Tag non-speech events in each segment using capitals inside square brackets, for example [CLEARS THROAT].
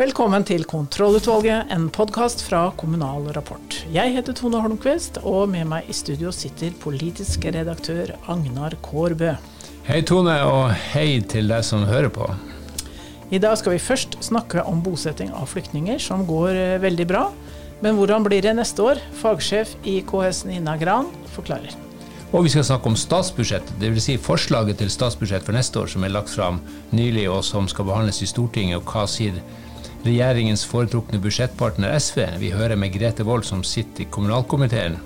Velkommen til Kontrollutvalget, en podkast fra Kommunal Rapport. Jeg heter Tone Holmquist, og med meg i studio sitter politisk redaktør Agnar Kårbø. Hei Tone, og hei til deg som hører på. I dag skal vi først snakke om bosetting av flyktninger, som går eh, veldig bra. Men hvordan blir det neste år? Fagsjef i KS Nina Gran forklarer. Og vi skal snakke om statsbudsjettet, dvs. Si forslaget til statsbudsjett for neste år som er lagt fram nylig og som skal behandles i Stortinget. Og hva sier regjeringens foretrukne budsjettpartner SV. Vi hører med Grete Wold, som sitter i kommunalkomiteen,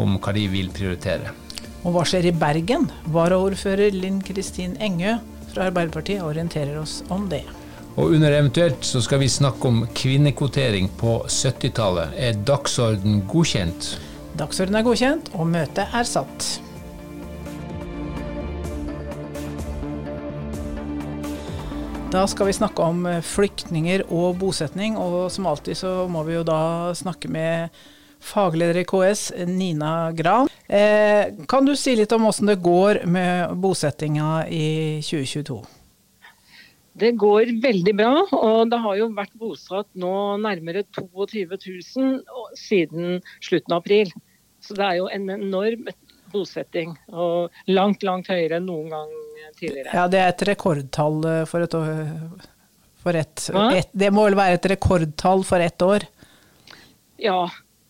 om hva de vil prioritere. Og hva skjer i Bergen? Varaordfører Linn Kristin Engø fra Arbeiderpartiet orienterer oss om det. Og under eventuelt så skal vi snakke om kvinnekvotering på 70-tallet. Er dagsorden godkjent? Dagsorden er godkjent, og møtet er satt. Da skal vi snakke om eh, flyktninger og bosetning, og som alltid så må vi jo da snakke med fagleder i KS, Nina Gran. Eh, kan du si litt om hvordan det går med bosettinga i 2022? Det går veldig bra, og det har jo vært bosatt nå nærmere 22 000 siden slutten av april. Så det er jo en enorm bosetting, og langt, langt høyere enn noen gang tidligere. Ja, det er et rekordtall eh, for et år. For et, et, det må vel være et rekordtall for ett år? Ja,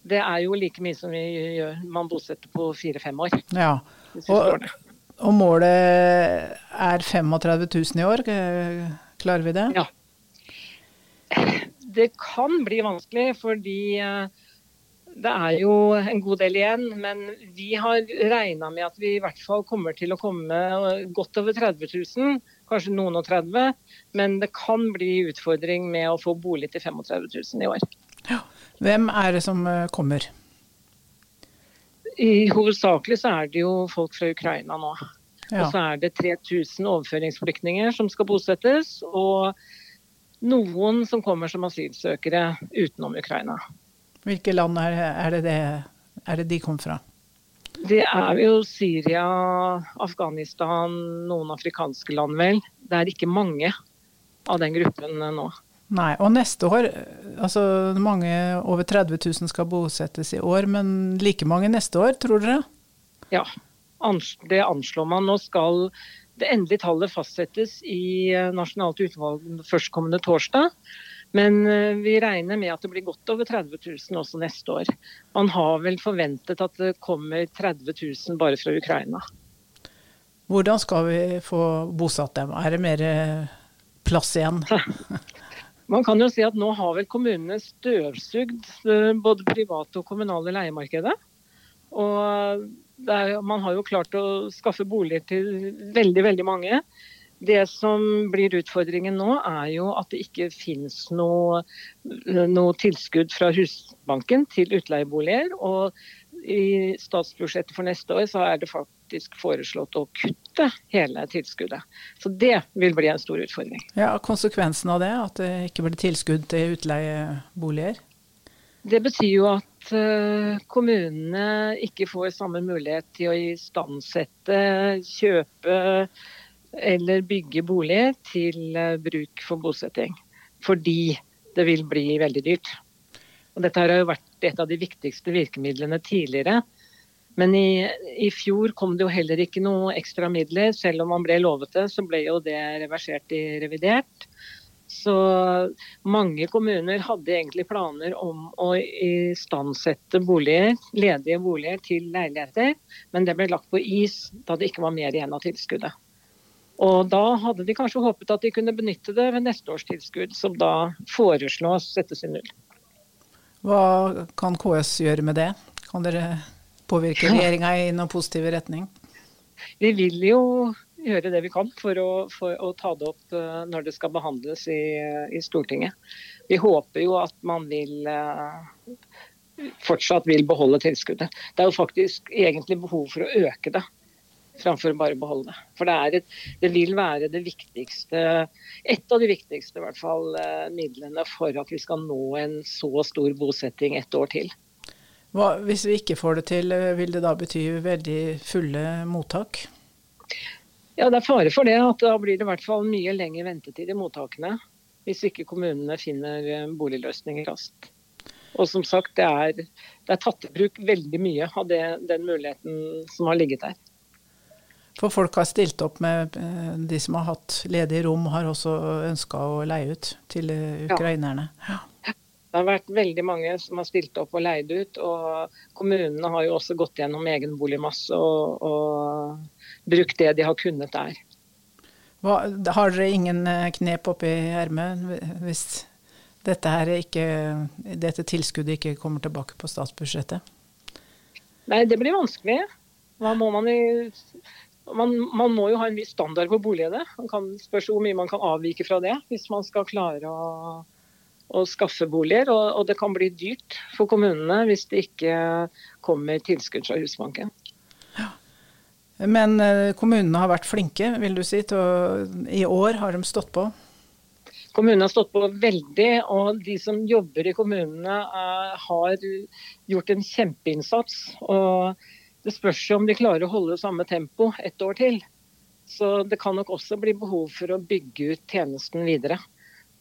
det er jo like mye som vi gjør. Man bosetter på fire-fem år. Ja, og, og, målet er 35 000 i år. Klarer vi det? Ja. Det kan bli vanskelig, fordi uh, det er jo en god del igjen, men vi har regna med at vi i hvert fall kommer til å komme godt over 30 000, kanskje noen og 30. Men det kan bli utfordring med å få bolig til 35 000 i år. Ja. Hvem er det som eh, kommer? I Hovedsakelig så er det jo folk fra Ukraina nå. Ja. Og så er det 3000 overføringsflyktninger som skal bosettes. Og noen som kommer som asylsøkere utenom Ukraina. Hvilke land er, er, det, det, er det de kom fra? Det er jo Syria, Afghanistan, noen afrikanske land, vel. Det er ikke mange av den gruppen nå. Nei, og neste år altså mange Over 30 000 skal bosettes i år, men like mange neste år, tror dere? Ja, det anslår man. Nå skal det endelige tallet fastsettes i Nasjonalt utvalg førstkommende torsdag. Men eh, vi regner med at det blir godt over 30 000 også neste år. Man har vel forventet at det kommer 30 000 bare fra Ukraina. Hvordan skal vi få bosatt dem? Er det mer eh, plass igjen? [LAUGHS] Man kan jo si at nå har vel kommunene støvsugd eh, både private og kommunale leiemarkedet. Og er, man har jo klart å skaffe boliger til veldig, veldig mange. Det som blir utfordringen nå, er jo at det ikke finnes noe, noe tilskudd fra Husbanken til utleieboliger. Og i statsbudsjettet for neste år så er det faktisk foreslått å kutte hele tilskuddet. Så det vil bli en stor utfordring. Ja, Konsekvensen av det, at det ikke blir tilskudd til utleieboliger? Det betyr jo at uh, kommunene ikke får samme mulighet til å istandsette, kjøpe eller bygge boliger til eh, bruk for bosetting. Fordi det vil bli veldig dyrt. Og dette har jo vært et av de viktigste virkemidlene tidligere. Men i, i, fjor kom det jo heller ikke noe ekstra midler. Selv om man ble lovet det, så ble jo det reversert i revidert. Så mange kommuner hadde egentlig planer om å istandsette boliger, ledige boliger til leiligheter, men det ble lagt på is da det ikke var mer igjen av tilskuddet. Og da hadde de kanskje håpet at de kunne benytte det ved neste års tilskudd, som da foreslås settes i null. Hva kan KS gjøre med det? Kan dere påvirke regjeringa i noen positiv retning? Vi vil jo gjøre det vi kan for å, for å ta det opp eh, når det skal behandles i, i, Stortinget. Vi håper jo at man vil eh, fortsatt vil beholde tilskuddet. Det er jo faktisk egentlig behov for å øke det framfor bare å beholde det. For det, et, det, vil være det viktigste, et av de viktigste i hvert fall, eh, midlene for at vi skal nå en så stor bosetting et år til. Hva, hvis vi ikke får det til, eh, vil det da bety veldig fulle mottak? Ja, det er fare for det. at Da blir det i hvert fall mye lengre ventetid i mottakene. hvis ikke kommunene finner eh, boligløsninger raskt. Og som sagt, det er, det er tatt i bruk veldig mye av det, den muligheten som har ligget der. For folk har stilt opp med eh, de som har hatt ledige rom, har også ønska å leie ut til eh, ukrainerne. Ja. Det har vært veldig mange som har stilt opp og leid ut. Og kommunene har jo også gått gjennom egen boligmasse og, og brukt det de har kunnet der. Hva, har dere ingen eh, knep oppi ermet hvis dette, ikke, dette tilskuddet ikke kommer tilbake på statsbudsjettet? Nei, det blir vanskelig. Hva må man i man, man, må jo ha en viss standard på boligene. Man kan spørs hvor mye man kan avvike fra det hvis man skal klare å, å skaffe boliger. Og, og, det kan bli dyrt for kommunene hvis det ikke kommer tilskudd fra Husbanken. Ja. Men eh, kommunene har vært flinke, vil du si. Til, I år har de stått på? Kommunene har stått på veldig, og de som jobber i kommunene er, eh, har gjort en kjempeinnsats. og det spørs jo om de klarer å holde samme tempo et år til. Så det kan nok også bli behov for å bygge ut tjenesten videre.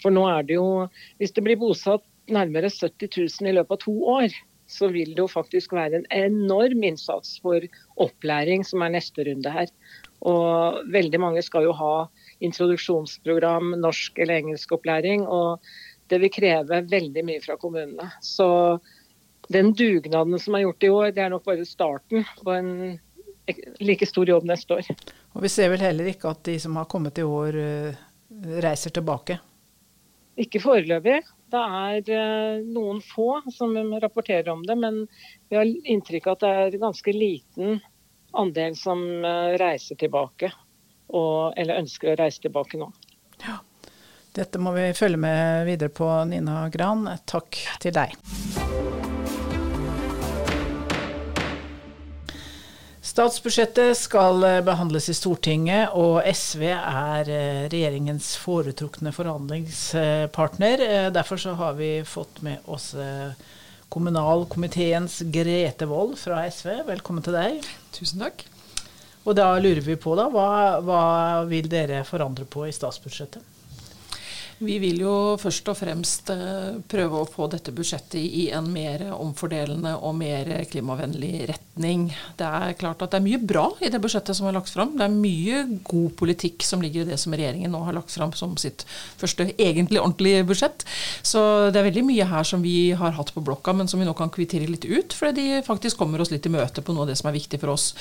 For nå er det jo Hvis det blir bosatt nærmere 70 000 i løpet av to år, så vil det jo faktisk være en enorm innsats for opplæring som er neste runde her. Og veldig mange skal jo ha introduksjonsprogram, norsk eller engelskopplæring. Og det vil kreve veldig mye fra kommunene. Så den dugnaden som er gjort i år, det er nok bare starten på en like stor jobb neste år. Og Vi ser vel heller ikke at de som har kommet i år, eh, reiser tilbake? Ikke foreløpig. Det er eh, noen få som rapporterer om det, men vi har inntrykk av at det er ganske liten andel som eh, reiser tilbake, og, eller ønsker å reise tilbake nå. Ja. Dette må vi følge med videre på, Nina Gran. Takk til deg. Statsbudsjettet skal eh, behandles i Stortinget, og SV er eh, regjeringens foretrukne forhandlingspartner. Eh, derfor så har vi fått med oss kommunalkomiteens Grete Wold fra SV. Velkommen til deg. Tusen takk. Og da lurer vi på, da, hva, hva vil dere forandre på i statsbudsjettet? Vi vil jo først og fremst eh, prøve å få dette budsjettet i en mer omfordelende og mer klimavennlig retning. Det er klart at det er mye bra i det budsjettet som er lagt fram. Det er mye god politikk som ligger i det som regjeringen nå har lagt fram som sitt første egentlig ordentlige budsjett. Så det er veldig mye her som vi har hatt på blokka, men som vi nå kan kvittere litt ut, fordi de faktisk kommer oss litt i møte på noe av det som er viktig for oss.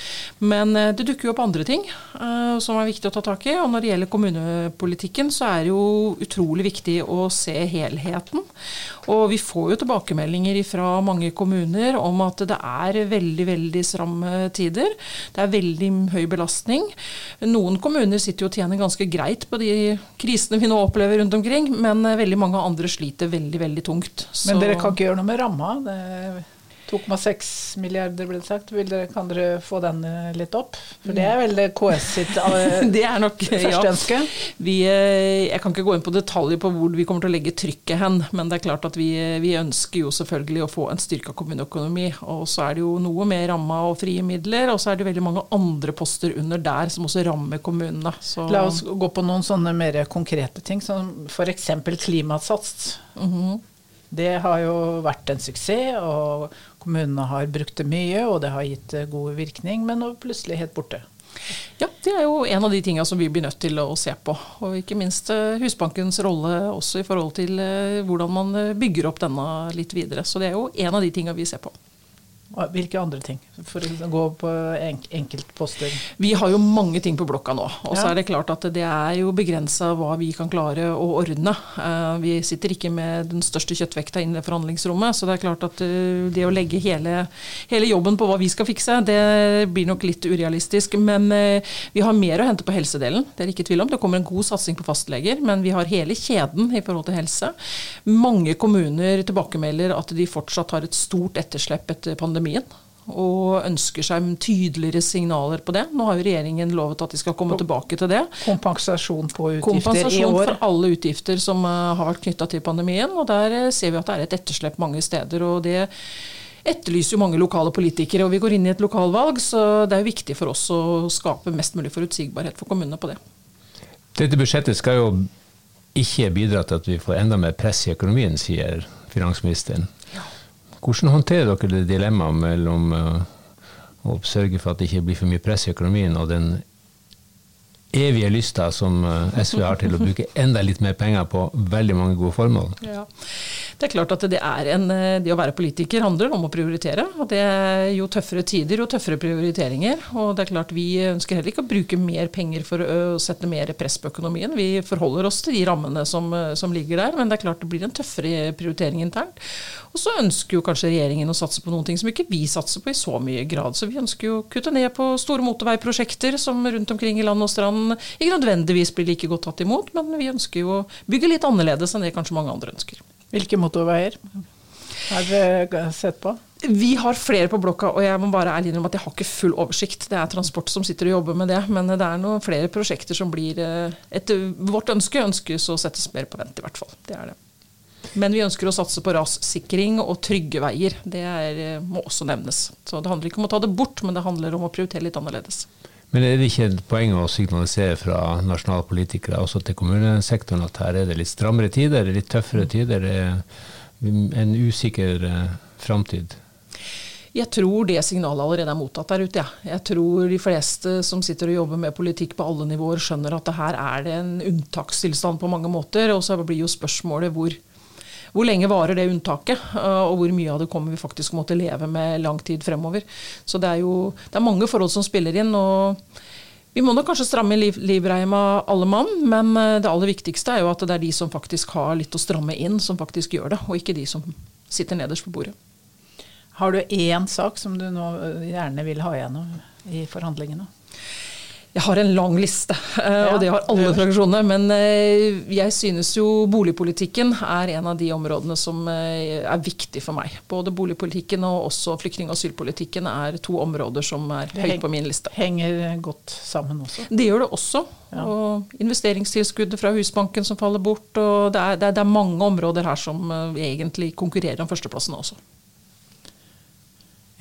Men eh, det dukker jo opp andre ting uh, som er viktig å ta tak i. Og når det gjelder kommunepolitikken, så er det jo utrolig utrolig viktig å se helheten. Og vi får jo tilbakemeldinger fra mange kommuner om at det er veldig, veldig stramme tider. Det er veldig høy belastning. Noen kommuner sitter jo og tjener ganske greit på de krisene vi nå opplever rundt omkring, men veldig mange andre sliter veldig, veldig tungt. Så men dere kan ikke gjøre noe med ramma? Det 2,6 milliarder ble det sagt. Dere, kan dere få den eh, litt opp? For det er vel KS sitt eh, [LAUGHS] det er nok, første ja. ønske? Vi, eh, jeg kan ikke gå inn på detaljer på hvor vi kommer til å legge trykket hen, men det er klart at vi, vi ønsker jo selvfølgelig å få en styrka kommuneøkonomi. Og så er det jo noe med ramma og frie midler, og så er det veldig mange andre poster under der som også rammer kommunene. Så. La oss gå på noen sånne mer konkrete ting, som f.eks. klimasats. Mm -hmm. Det har jo vært en suksess, og kommunene har brukt det mye, og det har gitt eh, god virkning, men nå plutselig helt borte. Ja, det er jo en av de tingene som vi blir nødt til å se på. Og ikke minst eh, Husbankens rolle også i forhold til eh, hvordan man bygger opp denne litt videre. Så det er jo en av de tingene vi ser på. Hvilke andre ting, for å gå på enkeltposter? Vi har jo mange ting på blokka nå. Og så ja. er det klart at det er jo begrensa hva vi kan klare å ordne. Eh, vi sitter ikke med den største kjøttvekta inn i forhandlingsrommet, så det er klart at eh, det å legge hele, hele jobben på hva vi skal fikse, det blir nok litt urealistisk. Men eh, vi har mer å hente på helsedelen, det er ikke tvil om. Det kommer en god satsing på fastleger, men vi har hele kjeden i forhold til helse. Mange kommuner tilbakemelder at de fortsatt har et stort etterslep etter pandemien pandemien og ønsker seg tydeligere signaler på det. Nå har jo regjeringen lovet at de skal komme tilbake til det. Kompensasjon på utgifter Kompensasjon i år? Kompensasjon for alle utgifter som eh, har vært knytta til pandemien. og Der eh, ser vi at det er et etterslep mange steder. og det etterlyser jo mange lokale politikere, og vi går inn i et lokalvalg, så det er jo viktig for oss å skape mest mulig forutsigbarhet for kommunene på det. Dette budsjettet skal jo ikke bidra til at vi får enda mer press i økonomien, sier finansministeren. Hvordan håndterer dere det dilemmaet mellom å sørge for at det ikke blir for mye press i økonomien, og den evige lysta som eh, SV har til å bruke enda litt mer penger på veldig mange gode formål. Ja. Det er klart at det, en, eh, det å være politiker handler om å prioritere. og det er Jo tøffere tider, jo tøffere prioriteringer. og det er klart Vi ønsker heller ikke å bruke mer penger for å sette mer press på økonomien. Vi forholder oss til de rammene som, som ligger der, men det er klart det blir en tøffere prioritering internt. Og så ønsker jo kanskje regjeringen å satse på noen ting som ikke vi satser på i så mye grad. Så vi ønsker jo å kutte ned på store motorveiprosjekter som rundt omkring i land og strand ikke nødvendigvis blir like godt tatt imot, men vi ønsker jo å bygge litt annerledes enn det kanskje mange andre ønsker. Hvilke motorveier har dere sett på? Vi har flere på blokka, og jeg må bare ærlig innrømme at jeg har ikke full oversikt. Det er Transport som sitter og jobber med det, men det er noen flere prosjekter som blir eh, etter vårt ønske ønskes å settes mer på vent, i hvert fall. Det er det. Men vi ønsker å satse på rassikring og trygge veier. Det er, eh, må også nevnes. Så det handler ikke om å ta det bort, men det handler om å prioritere litt annerledes. Men er det ikke et poeng å signalisere fra nasjonale politikere også til kommunesektoren at her er det litt strammere tider, litt tøffere tider, en usikker eh, framtid? Jeg tror det signalet allerede er mottatt der ute. Ja. Jeg tror de fleste som sitter og jobber med politikk på alle nivåer, skjønner at det her er det en unntakstilstand på mange måter. Og så blir jo spørsmålet hvor, hvor lenge varer det unntaket, eh, og hvor mye av det kommer vi faktisk måtte leve med lang tid fremover. Så det er jo det er mange forhold som spiller inn. og vi må nok kanskje stramme liv, livreima alle mann, men eh, det aller viktigste er jo at det er de som faktisk har litt å stramme inn, som faktisk gjør det, og ikke de som sitter nederst på bordet. Har du én sak som du nå eh, gjerne vil ha igjennom i forhandlingene? Jeg har en lang liste, eh, og det har alle fraksjonene. Men eh, jeg synes jo boligpolitikken er en av de områdene som eh, er viktig for meg. Både boligpolitikken og også flyktning- og asylpolitikken er to områder som er høyt på min liste. Det Henger godt sammen også? Det gjør det også. Ja. Og investeringstilskuddet fra Husbanken som faller bort. og det er, det er mange områder her som egentlig konkurrerer om førsteplassen også.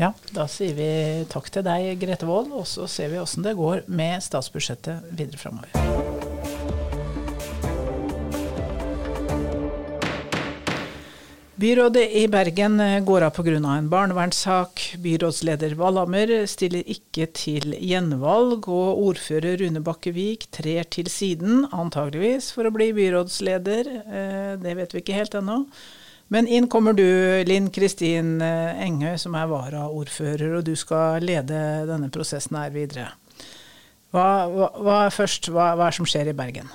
Ja, da sier vi takk til deg, Grete Wold, og så ser vi åssen det går med statsbudsjettet videre framover. Byrådet i Bergen går av pga. en barnevernssak. Byrådsleder Valhammer stiller ikke til gjenvalg, og ordfører Rune Bakkevik trer til siden, antageligvis for å bli byrådsleder. Eh, det vet vi ikke helt ennå. Men inn kommer du, Linn Kristin eh, Engøy, som er varaordfører, og du skal lede denne prosessen her videre. Hva, hva, hva først, hva, hva er det som skjer i Bergen?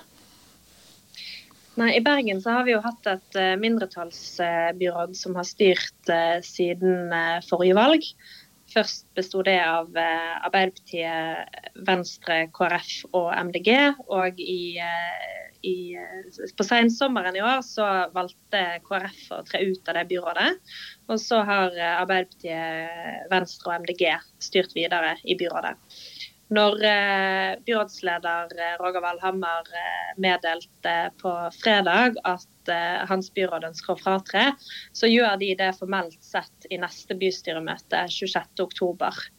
Nei, I Bergen så har vi jo hatt et uh, mindretallsbyråd som har styrt uh, siden forrige valg. Først besto det av Arbeiderpartiet, Venstre, KrF og MDG. Og i i, på sensommeren i år så valgte KrF å tre ut av det byrådet. Og så har eh, Arbeiderpartiet, Venstre og MDG styrt videre i byrådet. Når eh, byrådsleder eh, Roger Valhammer eh, meddelte på fredag at eh, hans byråd ønsker å fratre, så gjør de det formelt sett i neste bystyremøte 26.10.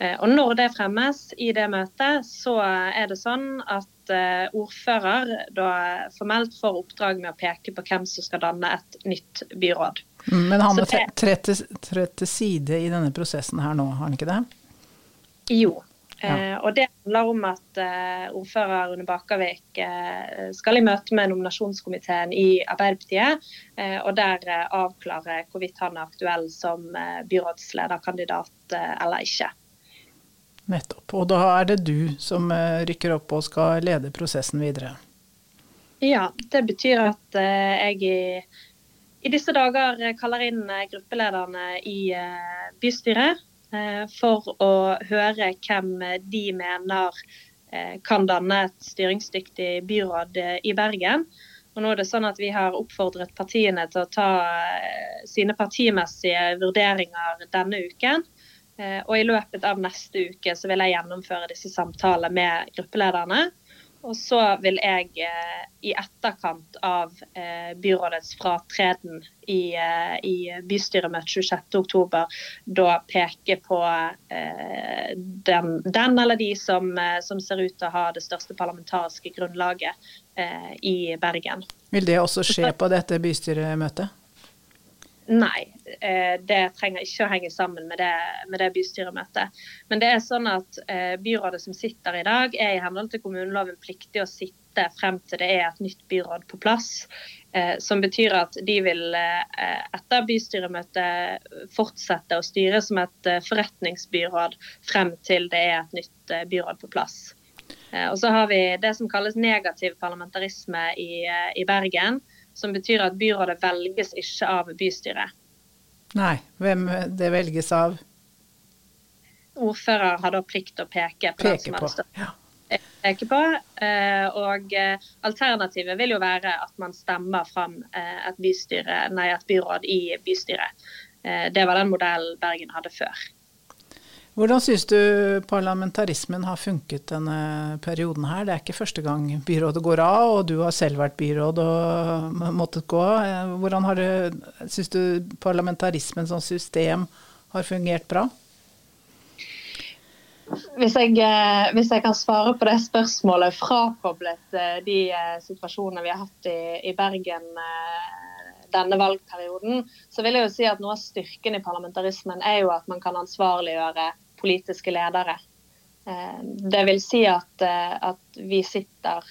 Eh, og når det fremmes i det møtet, så er det sånn at eh, ordfører da formelt får oppdrag med å peke på hvem som skal danne et nytt byråd. Mm, men han må trett til side i denne prosessen her nå, har han ikke det? Jo. Ja. Eh, og det handler om at eh, ordfører Rune Bakervik eh, skal i møte med nominasjonskomiteen i Arbeiderpartiet, eh, og der avklare hvorvidt han er aktuell som byrådslederkandidat eller ikke. Nettopp. Og da er det du som eh, rykker opp og skal lede prosessen videre? Ja, det betyr at eh, jeg i, i disse dager kaller inn eh, gruppelederne i bystyret for å høre hvem de mener kan danne et styringsdyktig byråd i Bergen. Og nå er det sånn at Vi har oppfordret partiene til å ta sine partimessige vurderinger denne uken. Eh, og I løpet av neste uke så vil jeg gjennomføre disse samtalene med gruppelederne. Og så vil jeg eh, i etterkant av eh, byrådets fratreden i, i bystyremøtet 26.10 da peke på den, den, eller de som, som, ser ut til å ha det største parlamentariske grunnlaget i Bergen. Vil det også skje på dette bystyremøtet? Nei, det trenger ikke å henge sammen med det, med det bystyremøtet. Men det er sånn at byrådet som sitter i dag, er i henhold til kommuneloven pliktig å sitte frem til det er et nytt byråd på plass. Eh, som betyr at de vil eh, etter bystyremøtet fortsette å styre som et eh, forretningsbyråd frem til det er et nytt byråd på plass. Og så har vi det som kalles negativ parlamentarisme i, i Bergen. Som betyr at byrådet velges ikke av bystyret. Nei, hvem det velges av? Ordfører har da plikt til å peke på peke den som det. Ja peke på. Eh, og eh, alternativet vil jo være at man stemmer fram eh, et, bystyre, nei, et byråd i bystyret. Det var den modellen Bergen hadde før. Hvordan syns du parlamentarismen har funket denne perioden her? Det er ikke første gang byrådet går av, og du har selv vært byråd og måttet gå av. Hvordan har syns du parlamentarismen som system har fungert bra? Hvis jeg, eh, hvis jeg, kan svare på det spørsmålet frakoblet eh, de eh, situasjonene vi har hatt i, i, Bergen denne valgperioden, så vil jeg jo si at noe av styrken i parlamentarismen er jo at man kan ansvarliggjøre politiske ledere. Det vil si at, at vi sitter,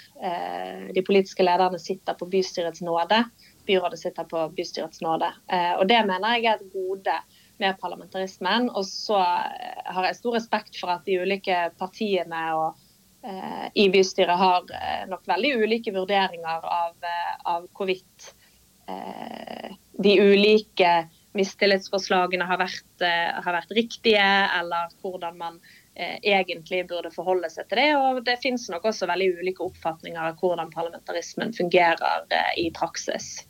de politiske lederne sitter på bystyrets nåde. Byrådet sitter på bystyrets nåde. Og det mener jeg er et gode med parlamentarismen. Og så eh, har jeg stor respekt for at de ulike partiene og, eh, i bystyret har eh, nok veldig ulike vurderinger av, eh, av hvorvidt eh, de ulike mistillitsforslagene har vært, eh, har vært, riktige, eller hvordan man egentlig burde forholde seg til det. Og det finnes nok også veldig ulike oppfatninger av hvordan parlamentarismen fungerer i praksis.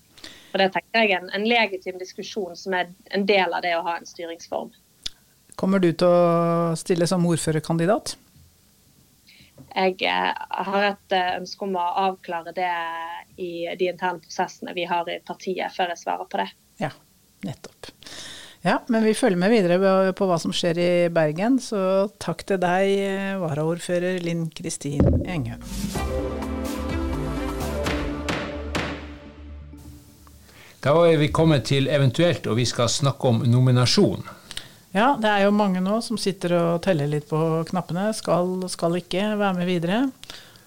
Og Det tenker jeg er en, en legitim diskusjon som er en del av det å ha en styringsform. Kommer du til å stille som ordførerkandidat? Jeg eh, har et eh, ønske om å avklare det i de interne prosessene vi har i partiet, før jeg svarer på det. Ja, nettopp. Ja, men vi følger med videre på hva som skjer i Bergen, så takk til deg, eh, varaordfører Linn Kristin Engø. Da er vi kommet til eventuelt, og vi skal snakke om nominasjon. Ja, det er jo mange nå som sitter og teller litt på knappene. Skal, skal ikke være med videre.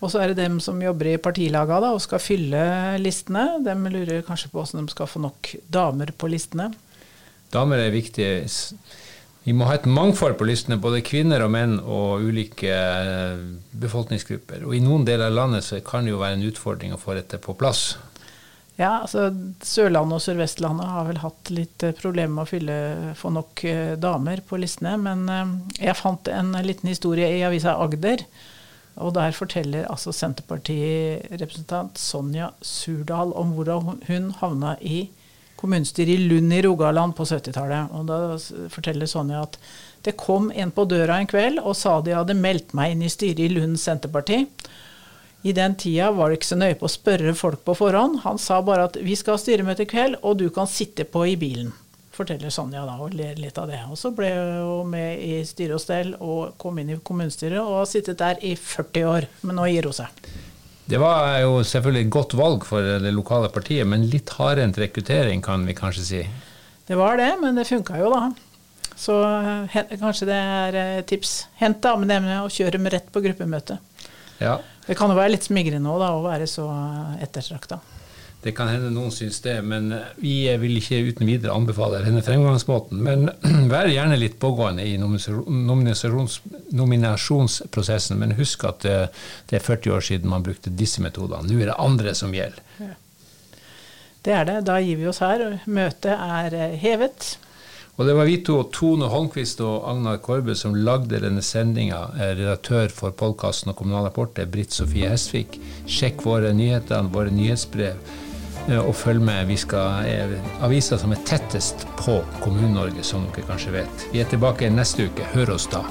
Og så er det dem som jobber i partilaga da, og skal fylle listene. De lurer kanskje på hvordan de skal få nok damer på listene. Damer er viktig. Vi må ha et mangfold på listene, både kvinner og menn og ulike eh, befolkningsgrupper. Og i noen deler av landet så kan det jo være en utfordring å få dette på plass. Ja, altså Sørlandet og Sør-Vestlandet har vel hatt litt eh, problemer med å fylle, få nok eh, damer på listene. Men eh, jeg fant en liten historie i avisa Agder. Og der forteller altså Senterpartirepresentant Sonja Surdal om hvordan hun havna i kommunestyret i Lund i Rogaland på 70-tallet. Og da forteller Sonja at det kom en på døra en kveld og sa de hadde meldt meg inn i styret i Lund Senterparti. I den tida var det ikke så nøye på å spørre folk på forhånd. Han sa bare at vi skal ha styremøte i kveld, og du kan sitte på i bilen. Forteller Sonja da, og ler litt av det. Og så ble hun med i styre og stell og kom inn i kommunestyret, og har sittet der i 40 år. Men nå gir hun seg. Det var jo selvfølgelig et godt valg for det lokale partiet, men litt hardhendt rekruttering, kan vi kanskje si? Det var det, men det funka jo, da. Så kanskje det er eh, tips. Hent damene og kjør dem rett på gruppemøte. Ja. Det kan jo være litt smigrende òg, å være så ettertrakta. Det kan hende noen syns det, men vi vil ikke uten videre anbefale denne fremgangsmåten. Men [CLEARS THROAT] vær gjerne litt pågående i nominasjonsprosessen. Men husk at det er 40 år siden man brukte disse metodene. Nå er det andre som gjelder. Ja. Det er det. Da gir vi oss her. Møtet er hevet. Og det var vi to, Tone Holmquist og Agnar Korbe, som lagde denne sendinga. Redaktør for podkasten og Kommunal Rapport er Britt Sofie Hesvik. Sjekk våre nyheter, våre nyhetsbrev, eh, og følg med. Vi skal er avisa som er tettest på Kommune-Norge, som dere kanskje vet. Vi er tilbake neste uke. Hør oss da.